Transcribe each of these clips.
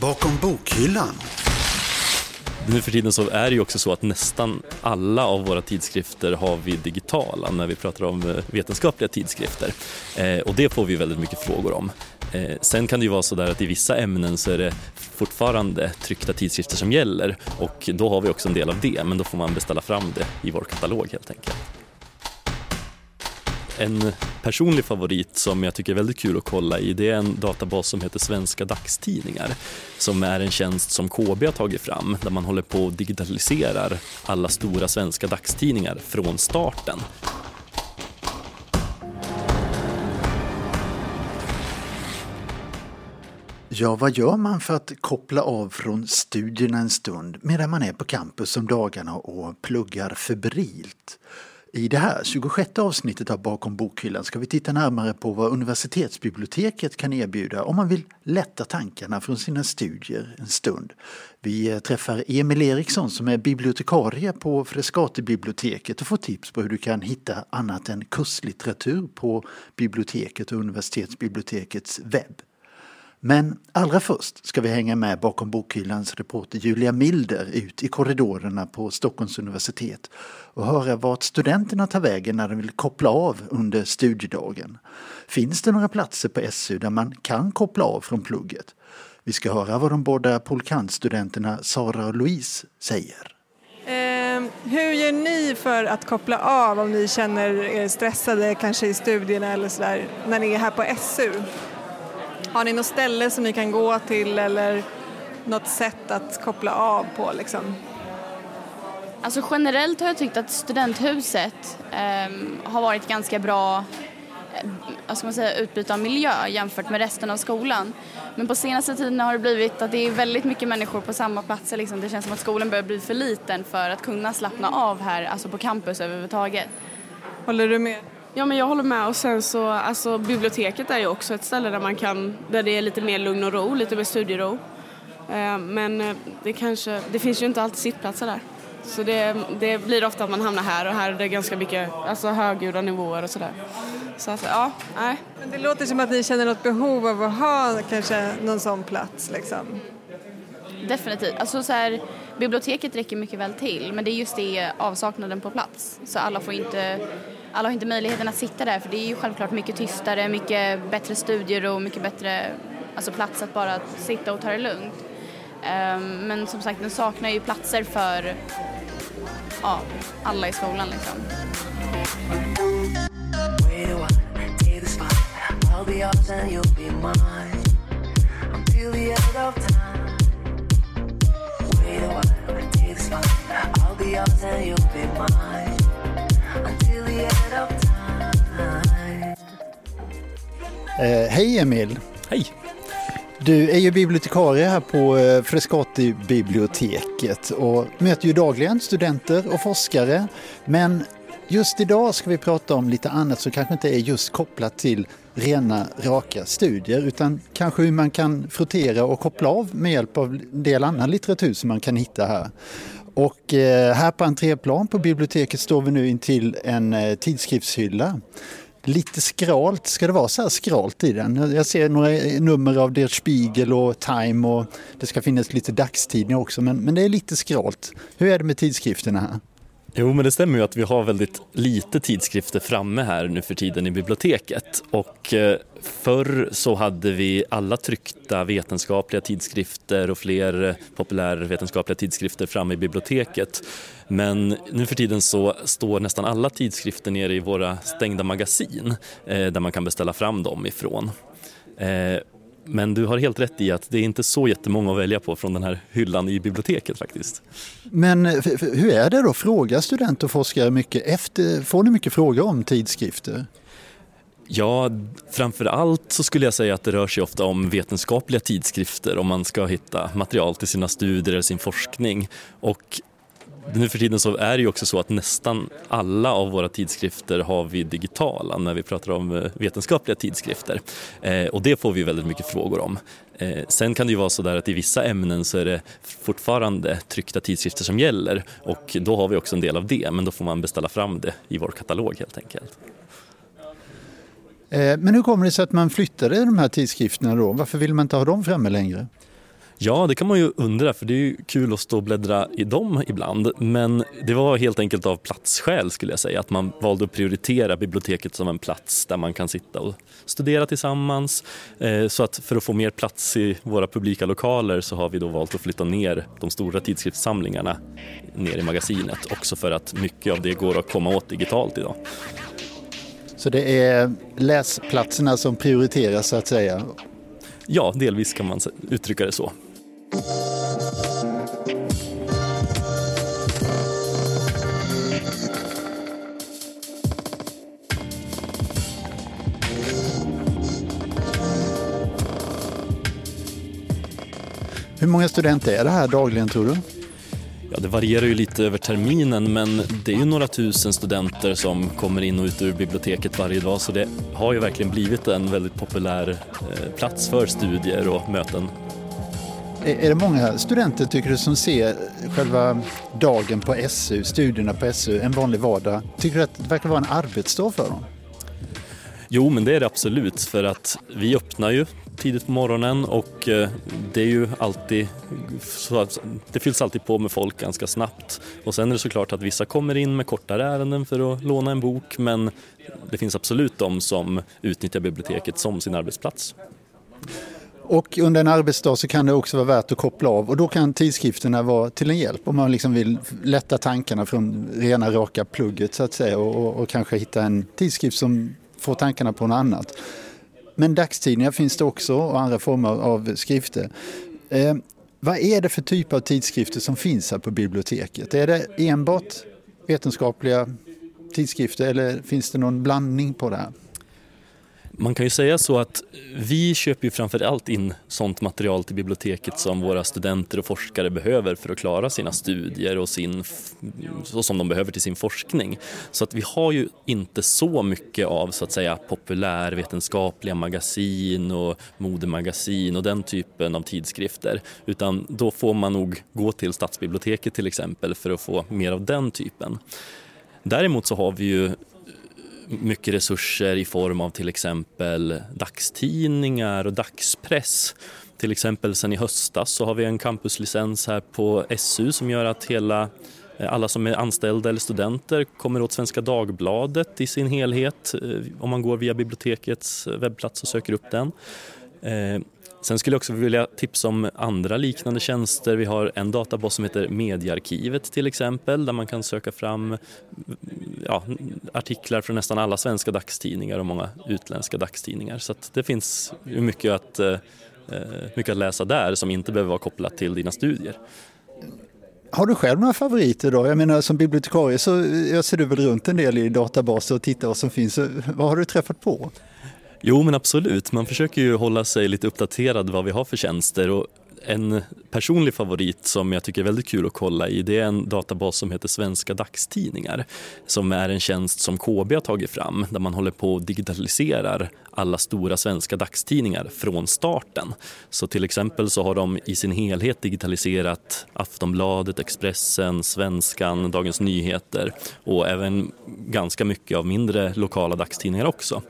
Bakom bokhyllan. Nu för tiden så är det ju också så att nästan alla av våra tidskrifter har vi digitala när vi pratar om eh, vetenskapliga tidskrifter. Eh, och det får vi väldigt mycket frågor om. Eh, sen kan det ju vara så där att i vissa ämnen så är det fortfarande tryckta tidskrifter som gäller och då har vi också en del av det men då får man beställa fram det i vår katalog helt enkelt. En personlig favorit som jag tycker är väldigt kul att kolla i det är en databas som heter Svenska dagstidningar som är en tjänst som KB har tagit fram där man håller på och digitaliserar alla stora svenska dagstidningar från starten. Ja, vad gör man för att koppla av från studierna en stund medan man är på campus om dagarna och pluggar febrilt? I det här 26 avsnittet av Bakom bokhyllan ska vi titta närmare på vad universitetsbiblioteket kan erbjuda om man vill lätta tankarna från sina studier en stund. Vi eh, träffar Emil Eriksson som är bibliotekarie på Frescati-biblioteket och får tips på hur du kan hitta annat än kurslitteratur på biblioteket och universitetsbibliotekets webb. Men allra först ska vi hänga med bakom bokhyllans reporter Julia Milder ut i korridorerna på Stockholms universitet och höra vart studenterna tar vägen när de vill koppla av under studiedagen. Finns det några platser på SU där man kan koppla av från plugget? Vi ska höra vad de båda polkantstudenterna Sara och Louise säger. Eh, hur gör ni för att koppla av om ni känner er stressade kanske i studierna eller sådär när ni är här på SU? Har ni något ställe som ni kan gå till eller något sätt att koppla av på liksom? Alltså generellt har jag tyckt att studenthuset eh, har varit ganska bra eh, ska man säga, utbyte av miljö jämfört med resten av skolan. Men på senaste tiden har det blivit att det är väldigt mycket människor på samma platser. Liksom. Det känns som att skolan börjar bli för liten för att kunna slappna av här, alltså på campus överhuvudtaget. Håller du med? Ja men jag håller med och sen så alltså biblioteket är ju också ett ställe där man kan, där det är lite mer lugn och ro, lite mer studiero. Eh, men eh, det kanske, det finns ju inte alltid sittplatser där. Så det, det blir ofta att man hamnar här och här är det ganska mycket alltså högljudda nivåer och sådär. Så att, ja, nej. Men det låter som att ni känner något behov av att ha kanske någon sån plats liksom. Definitivt. Alltså så här, biblioteket räcker mycket väl till men det är just det avsaknaden på plats. Så alla får inte alla har inte möjligheten att sitta där för det är ju självklart mycket tystare, mycket bättre studier och mycket bättre alltså plats att bara sitta och ta det lugnt. Um, men som sagt, den saknar ju platser för ja, alla i skolan liksom. I'll be yours and you'll be mine Eh, hej Emil! Hej! Du är ju bibliotekarie här på eh, Frescati-biblioteket och möter ju dagligen studenter och forskare. Men just idag ska vi prata om lite annat som kanske inte är just kopplat till rena raka studier utan kanske hur man kan frottera och koppla av med hjälp av en del annan litteratur som man kan hitta här. Och eh, här på entréplan på biblioteket står vi nu intill en tidskriftshylla. Lite skralt, ska det vara så här skralt i den? Jag ser några nummer av Der Spiegel och Time och det ska finnas lite dagstidningar också men, men det är lite skralt. Hur är det med tidskrifterna här? Jo, men det stämmer ju att vi har väldigt lite tidskrifter framme här nu för tiden i biblioteket. Och eh, förr så hade vi alla tryckta vetenskapliga tidskrifter och fler populärvetenskapliga tidskrifter framme i biblioteket. Men nu för tiden så står nästan alla tidskrifter nere i våra stängda magasin eh, där man kan beställa fram dem ifrån. Eh, Eh, men du har helt rätt i att det är inte så jättemånga att välja på från den här hyllan i biblioteket faktiskt. Men hur är det då? Frågar studenter och forskare mycket? Efter, får ni mycket frågor om tidskrifter? Ja, framför allt så skulle jag säga att det rör sig ofta om vetenskapliga tidskrifter om man ska hitta material till sina studier eller sin forskning. Och nu för tiden så är det ju också så att nästan alla av våra tidskrifter har vi digitala när vi pratar om eh, vetenskapliga tidskrifter. Eh, och det får vi väldigt mycket frågor om. Eh, sen kan det ju vara så där att i vissa ämnen så är det fortfarande tryckta tidskrifter som gäller och då har vi också en del av det men då får man beställa fram det i vår katalog helt enkelt. Eh, men hur kommer det sig att man flyttade de här tidskrifterna då? Varför vill man inte ha dem framme längre? Ja, det kan man ju undra för det är ju kul att stå och bläddra i dem ibland. Men det var helt enkelt av platsskäl skulle jag säga. Att man valde att prioritera biblioteket som en plats där man kan sitta och studera tillsammans. Eh, så att för att få mer plats i våra publika lokaler så har vi då valt att flytta ner de stora tidskriftssamlingarna ner i magasinet. Också för att mycket av det går att komma åt digitalt idag. Så det är läsplatserna som prioriteras så att säga? Ja, delvis kan man uttrycka det så. Hur många studenter är det här dagligen tror du? Ja, det varierar ju lite över terminen men det är ju några tusen studenter som kommer in och ut ur biblioteket varje dag så det har ju verkligen blivit en väldigt populär eh, plats för studier och möten. Är det många studenter tycker du som ser själva dagen på SU, studierna på SU, en vanlig vardag? Tycker du att det verkar vara en arbetsdag för dem? Jo, men det är det absolut för att vi öppnar ju tidigt på morgonen och eh, det är ju alltid så att det fylls alltid på med folk ganska snabbt. Och sen är det såklart att vissa kommer in med kortare ärenden för att låna en bok men det finns absolut de som utnyttjar biblioteket som sin arbetsplats. Och under en arbetsdag så kan det också vara värt att koppla av och då kan tidskrifterna vara till en hjälp om man liksom vill lätta tankarna från rena raka plugget så att säga och, och, och kanske hitta en tidskrift som får tankarna på något annat. Men dagstidningar finns det också och andra former av skrifter. Eh, vad är det för typ av tidskrifter som finns här på biblioteket? Är det enbart vetenskapliga tidskrifter eller finns det någon blandning på det här? Man kan ju säga så att vi köper ju framför allt in sånt material till biblioteket som våra studenter och forskare behöver för att klara sina studier och sin, så som de behöver till sin forskning. Så att vi har ju inte så mycket av så att säga populärvetenskapliga magasin och modemagasin och den typen av tidskrifter. Utan då får man nog gå till stadsbiblioteket till exempel för att få mer av den typen. Däremot så har vi ju mycket resurser i form av till exempel dagstidningar och dagspress. Till exempel sen i höstas så har vi en campuslicens här på SU som gör att hela eh, alla som är anställda eller studenter kommer åt Svenska Dagbladet i sin helhet eh, om man går via bibliotekets webbplats och söker upp den. Eh, Sen skulle jag också vilja tipsa om andra liknande tjänster. Vi har en databas som heter Mediearkivet till exempel där man kan söka fram ja, artiklar från nästan alla svenska dagstidningar och många utländska dagstidningar. Så det finns mycket att, eh, eh, mycket att läsa där som inte behöver vara kopplat till dina studier. Har du själv några favoriter då? Jag menar som bibliotekarie så eh, ser du väl runt en del i databaser och tittar vad som finns. Vad har du träffat på? Jo men absolut, man försöker ju hålla sig lite uppdaterad vad vi har för tjänster och en personlig favorit som jag tycker är väldigt kul att kolla i det är en databas som heter Svenska dagstidningar som är en tjänst som KB har tagit fram där man håller på och digitaliserar alla stora svenska dagstidningar från starten. Så till exempel så har de i sin helhet digitaliserat Aftonbladet, Expressen, Svenskan, Dagens Nyheter och även ganska mycket av mindre lokala dagstidningar också.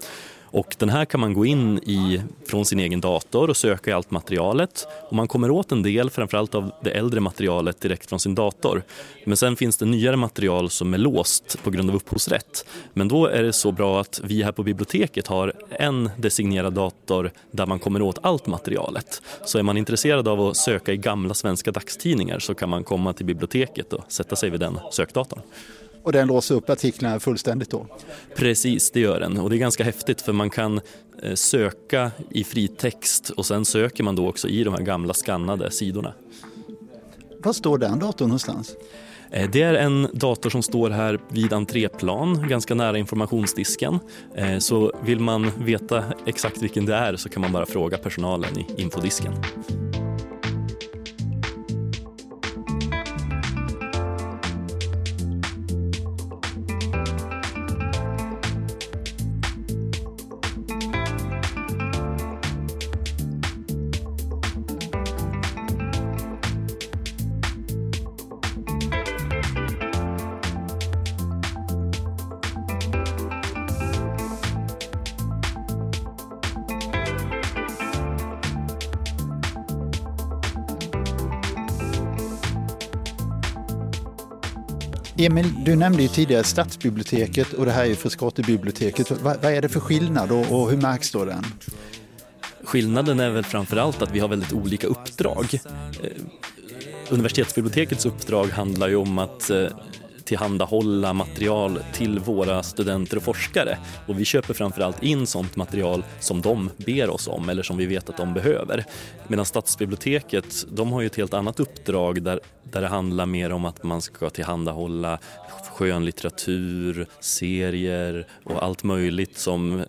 Och den här kan man gå in i från sin egen dator och söka i allt materialet. Och man kommer åt en del, framförallt av det äldre materialet direkt från sin dator. Men sen finns det nyare material som är låst på grund av upphovsrätt. Men då är det så bra att vi här på biblioteket har en designerad dator där man kommer åt allt materialet. Så är man intresserad av att söka i gamla svenska dagstidningar så kan man komma till biblioteket och sätta sig vid den sökdatorn. Och den låser upp artiklarna fullständigt då? Precis, det gör den. Och det är ganska häftigt för man kan eh, söka i fritext och sen söker man då också i de här gamla skannade sidorna. Var står den datorn någonstans? Eh, det är en dator som står här vid entréplan, ganska nära informationsdisken. Eh, så vill man veta exakt vilken det är så kan man bara fråga personalen i infodisken. Emil, du nämnde ju tidigare Stadsbiblioteket och det här är Frescatibiblioteket. Vad, vad är det för skillnad och, och hur märks då den? Skillnaden är väl framförallt att vi har väldigt olika uppdrag. Eh, universitetsbibliotekets uppdrag handlar ju om att eh, tillhandahålla material till våra studenter och forskare. Och vi köper framförallt in sånt material som de ber oss om eller som vi vet att de behöver. Medan Stadsbiblioteket, de har ju ett helt annat uppdrag där, där det handlar mer om att man ska tillhandahålla skönlitteratur, serier och allt möjligt som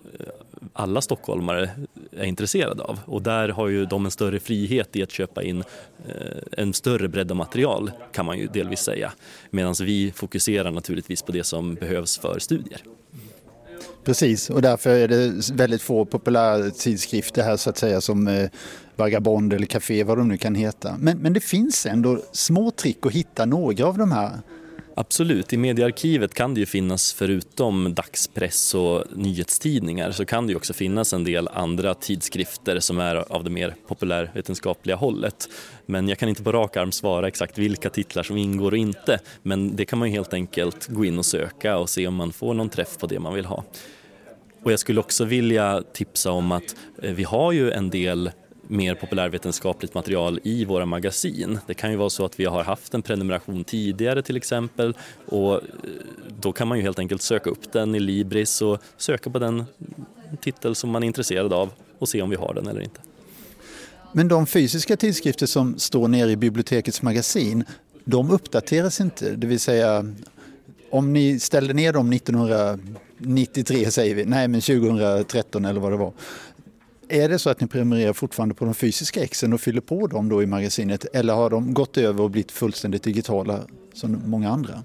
alla stockholmare är intresserade av. Och där har ju de en större frihet i att köpa in eh, en större bredd av material kan man ju delvis säga. Medan vi fokuserar naturligtvis på det som behövs för studier. Precis, och därför är det väldigt få populära tidskrifter här så att säga som eh, Vagabond eller Café, vad de nu kan heta. Men, men det finns ändå små trick att hitta några av de här Absolut, i mediearkivet kan det ju finnas förutom dagspress och nyhetstidningar så kan det ju också finnas en del andra tidskrifter som är av det mer populärvetenskapliga hållet. Men jag kan inte på rak arm svara exakt vilka titlar som ingår och inte. Men det kan man ju helt enkelt gå in och söka och se om man får någon träff på det man vill ha. Och jag skulle också vilja tipsa om att eh, vi har ju en del mer populärvetenskapligt material i våra magasin. Det kan ju vara så att vi har haft en prenumeration tidigare till exempel och eh, då kan man ju helt enkelt söka upp den i Libris och söka på den titel som man är intresserad av och se om vi har den eller inte. Men de fysiska tidskrifter som står nere i bibliotekets magasin, de uppdateras inte. Det vill säga, om ni ställde ner dem 1993 säger vi, nej men 2013 eller vad det var, är det så att ni prenumererar fortfarande på de fysiska exen och fyller på dem då i magasinet eller har de gått över och blivit fullständigt digitala som många andra?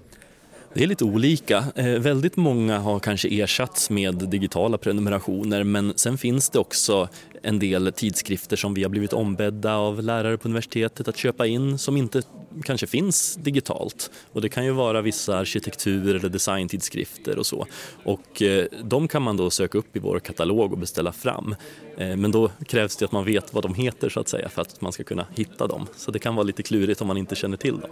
Det är lite olika. Eh, väldigt många har kanske ersatts med digitala prenumerationer men sen finns det också en del tidskrifter som vi har blivit ombedda av lärare på universitetet att köpa in som inte kanske finns digitalt. Och det kan ju vara vissa arkitektur eller designtidskrifter och så. Och eh, de kan man då söka upp i vår katalog och beställa fram. Eh, men då krävs det att man vet vad de heter så att säga för att man ska kunna hitta dem. Så det kan vara lite klurigt om man inte känner till dem.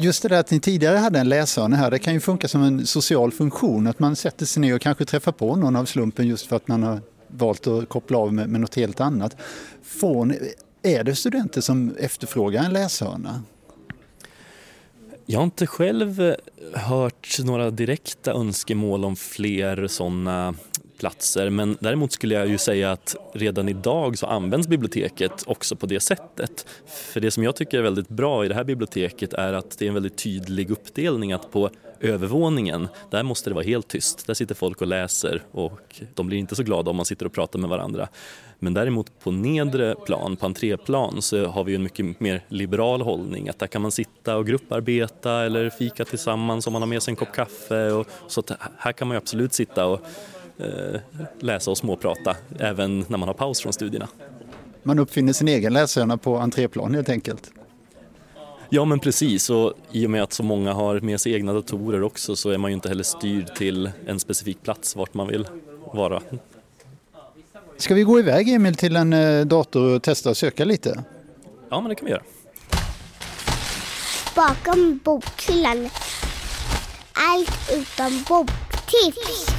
Just det där att ni tidigare hade en läsare här, det kan ju funka som en social funktion. Att man sätter sig ner och kanske träffar på någon av slumpen just för att man har valt att koppla av med, med något helt annat. Får ni, är det studenter som efterfrågar en läshörna? Jag har inte själv eh, hört några direkta önskemål om fler sådana platser men däremot skulle jag ju säga att redan idag så används biblioteket också på det sättet. För det som jag tycker är väldigt bra i det här biblioteket är att det är en väldigt tydlig uppdelning att på övervåningen, där måste det vara helt tyst. Där sitter folk och läser och de blir inte så glada om man sitter och pratar med varandra. Men däremot på nedre plan, på entréplan, så har vi en mycket mer liberal hållning. Att där kan man sitta och grupparbeta eller fika tillsammans om man har med sig en kopp kaffe. Och, så här kan man absolut sitta och läsa och småprata även när man har paus från studierna. Man uppfinner sin egen läshörna på entréplan helt enkelt. Ja men precis och i och med att så många har med sig egna datorer också så är man ju inte heller styrd till en specifik plats vart man vill vara. Ska vi gå iväg Emil till en eh, dator och testa att söka lite? Ja men det kan vi göra. Bakom bokhyllan. Allt utom boktips.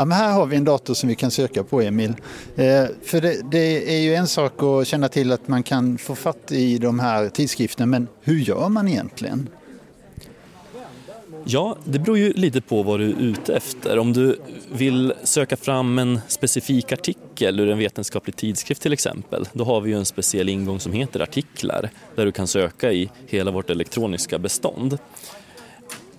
Ja, men här har vi en dator som vi kan söka på Emil. Eh, för det, det, är ju en sak att känna till att man kan få fatt i de här tidskrifterna men hur gör man egentligen? Ja, det beror ju lite på vad du är ute efter. Om du vill söka fram en specifik artikel ur en vetenskaplig tidskrift till exempel, då har vi ju en speciell ingång som heter artiklar, där du kan söka i hela vårt elektroniska bestånd.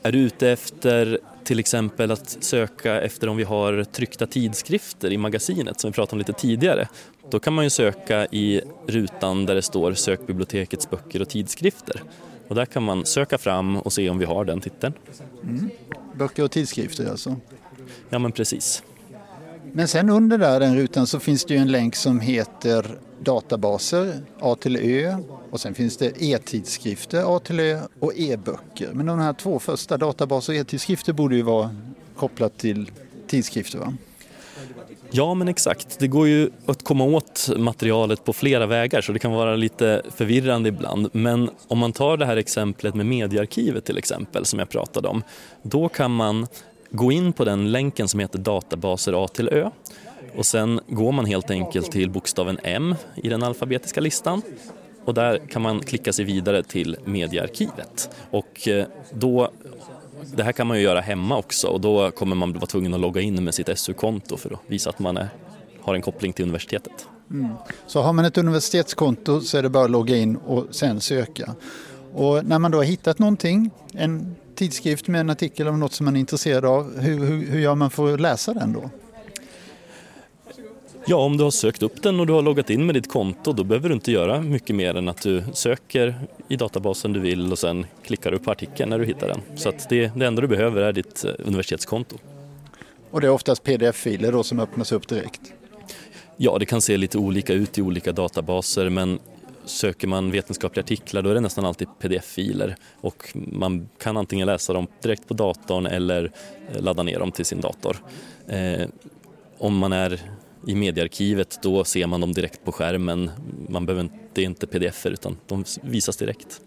Är du ute efter till exempel att söka efter om vi har tryckta tidskrifter i magasinet som vi pratade om lite tidigare. Då kan man ju söka i rutan där det står Sök bibliotekets böcker och tidskrifter. Och där kan man söka fram och se om vi har den titeln. Mm. Böcker och tidskrifter alltså? Ja men precis. Men sen under där den rutan så finns det ju en länk som heter databaser A till Ö och sen finns det e-tidskrifter A till Ö och e-böcker. Men de här två första, databaser och e-tidskrifter, borde ju vara kopplat till tidskrifter va? Ja, men exakt. Det går ju att komma åt materialet på flera vägar så det kan vara lite förvirrande ibland. Men om man tar det här exemplet med mediearkivet till exempel som jag pratade om. Då kan man gå in på den länken som heter databaser A till Ö och sen går man helt enkelt till bokstaven M i den alfabetiska listan och där kan man klicka sig vidare till mediearkivet. Och eh, då, det här kan man ju göra hemma också och då kommer man vara tvungen att logga in med sitt SU-konto för att visa att man är, har en koppling till universitetet. Mm. Så har man ett universitetskonto så är det bara att logga in och sen söka. Och när man då har hittat någonting, en tidskrift med en artikel om något som man är intresserad av, hur, hur, hur gör man för att läsa den då? Ja, om du har sökt upp den och du har loggat in med ditt konto då behöver du inte göra mycket mer än att du söker i databasen du vill och sen klickar du på artikeln när du hittar den. Så att det, det enda du behöver är ditt eh, universitetskonto. Och det är oftast pdf-filer då som öppnas upp direkt? Ja, det kan se lite olika ut i olika databaser men söker man vetenskapliga artiklar då är det nästan alltid pdf-filer och man kan antingen läsa dem direkt på datorn eller eh, ladda ner dem till sin dator. Eh, om man är i mediearkivet då ser man dem direkt på skärmen. Man behöver inte, det är inte pdf utan de visas direkt.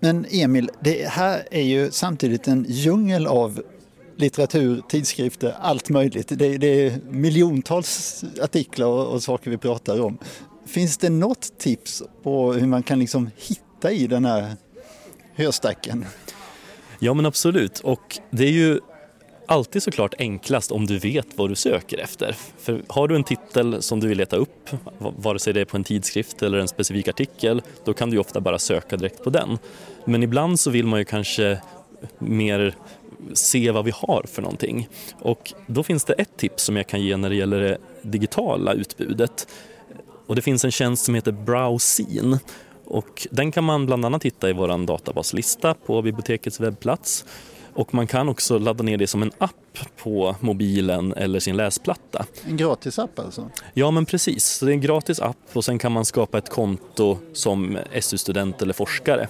Men Emil, det här är ju samtidigt en djungel av litteratur, tidskrifter, allt möjligt. Det, det är miljontals artiklar och, och, saker vi pratar om. Finns det något tips på hur man kan liksom hitta i den här höstacken? Ja men absolut och det är ju alltid såklart enklast om du vet vad du söker efter. För har du en titel som du vill leta upp, vare sig det är på en tidskrift eller en specifik artikel, då kan du ofta bara söka direkt på den. Men ibland så vill man ju kanske mer se vad vi har för någonting. Och då finns det ett tips som jag kan ge när det gäller det digitala utbudet. Och det finns en tjänst som heter Browseen och den kan man bland annat hitta i vår databaslista på bibliotekets webbplats. Och man kan också ladda ner det som en app på mobilen eller sin läsplatta. En gratis app alltså? Ja men precis, så det är en gratis app och sen kan man skapa ett konto som SU-student eller forskare.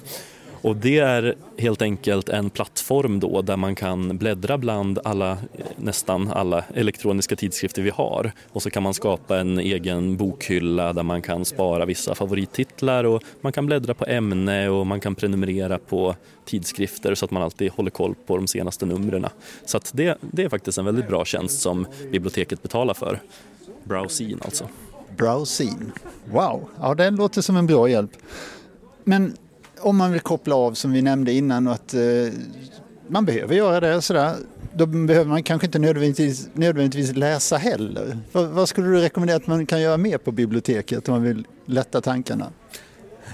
Och det är helt enkelt en plattform då där man kan bläddra bland alla, eh, nästan alla elektroniska tidskrifter vi har. Och så kan man skapa en egen bokhylla där man kan spara vissa favorittitlar och man kan bläddra på ämne och man kan prenumerera på tidskrifter så att man alltid håller koll på de senaste numren. Så att det, det är faktiskt en väldigt bra tjänst som biblioteket betalar för. Browseen alltså. Browseen. Wow, ja det låter som en bra hjälp. Men om man vill koppla av som vi nämnde innan och att eh, man behöver göra det sådär, då behöver man kanske inte nödvändigtvis, nödvändigtvis läsa heller. Vad, vad, skulle du rekommendera att man kan göra mer på biblioteket om man vill lätta tankarna?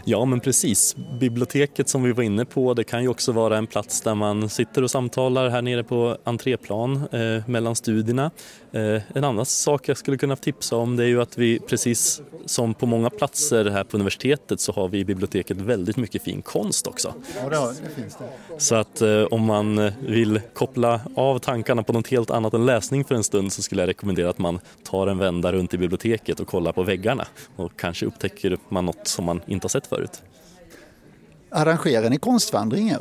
Ja, men precis. Biblioteket som vi var inne på, det kan ju också vara en plats där man sitter och samtalar här nere på entréplan eh, mellan studierna. Eh, en annan sak jag skulle kunna tipsa om det är ju att vi precis som på många platser här på universitetet så har vi i biblioteket väldigt mycket fin konst också. Ja, det, finns det. Så att eh, om man vill koppla av tankarna på något helt annat än läsning för en stund så skulle jag rekommendera att man tar en vända runt i biblioteket och kollar på väggarna och kanske upptäcker man något som man inte har sett förut. Arrangerar ni konstvandringar?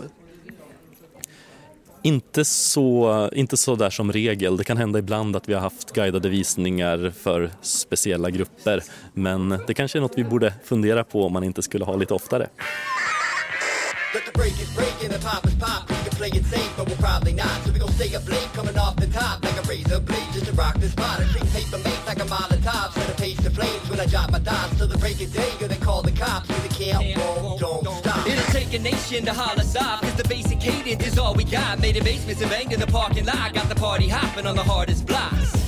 Inte så, inte så där som regel. Det kan hända ibland att vi har haft guidade visningar för speciella grupper. Men det kanske är något vi borde fundera på om man inte skulle ha lite oftare. Break is break and the pop is pop. We can play it safe, but we'll probably not. So we gon' stay up late, coming off the top like a razor blade, just to rock this spot. And treat paper mates like a Molotov, set a pace to flames when I drop my dots till the break of day. Gonna call the cops, we can't, won't, don't stop. It'll take a nation to holler stop, cause the basic cadence is all we got. Made in basements and banged in the parking lot, got the party hopping on the hardest blocks.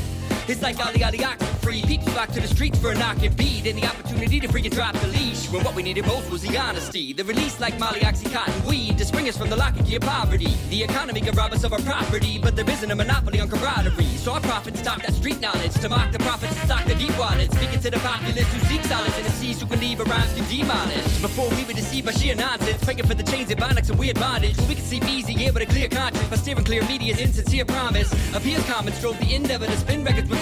It's like Ali Ali oxen free. Peeps flock to the streets for a knock and beat. And the opportunity to freaking drop the leash. When what we needed most was the honesty. The release like Molly Oxycontin weed to spring us from the lock and key of poverty. The economy can rob us of our property, but there isn't a monopoly on camaraderie. So our profits stock that street knowledge to mock the prophets and stock the deep wallets. Speaking to the populace who seek solace and the seas who can leave rhymes to demolish. Before we were deceived by sheer nonsense, begging for the chains and like some weird bondage. We can sleep easy, yeah, with a clear conscience by steering clear media's insincere promise. Appears common drove the endeavor to spin records with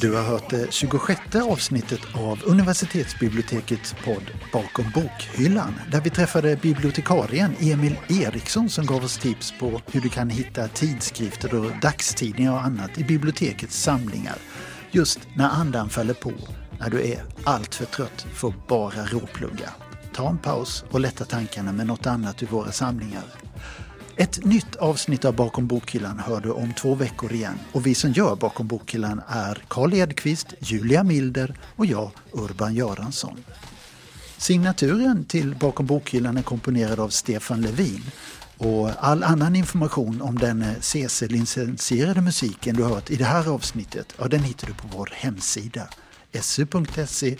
Du har hört det 26 avsnittet av universitetsbibliotekets podd Bakom bokhyllan där vi träffade bibliotekarien Emil Eriksson som gav oss tips på hur du kan hitta tidskrifter och dagstidningar och annat i bibliotekets samlingar just när andan faller på, när du är alltför trött för att bara råplugga. Ta en paus och lätta tankarna med något annat ur våra samlingar. Ett nytt avsnitt av Bakom bokhyllan hör du om två veckor igen och vi som gör Bakom bokhyllan är Karl Edqvist, Julia Milder och jag, Urban Göransson. Signaturen till Bakom bokhyllan är komponerad av Stefan Levin och all annan information om den CC-licensierade musiken du hört i det här avsnittet, ja, den hittar du på vår hemsida su.se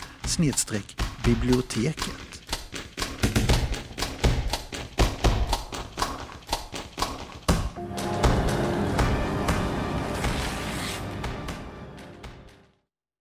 biblioteket.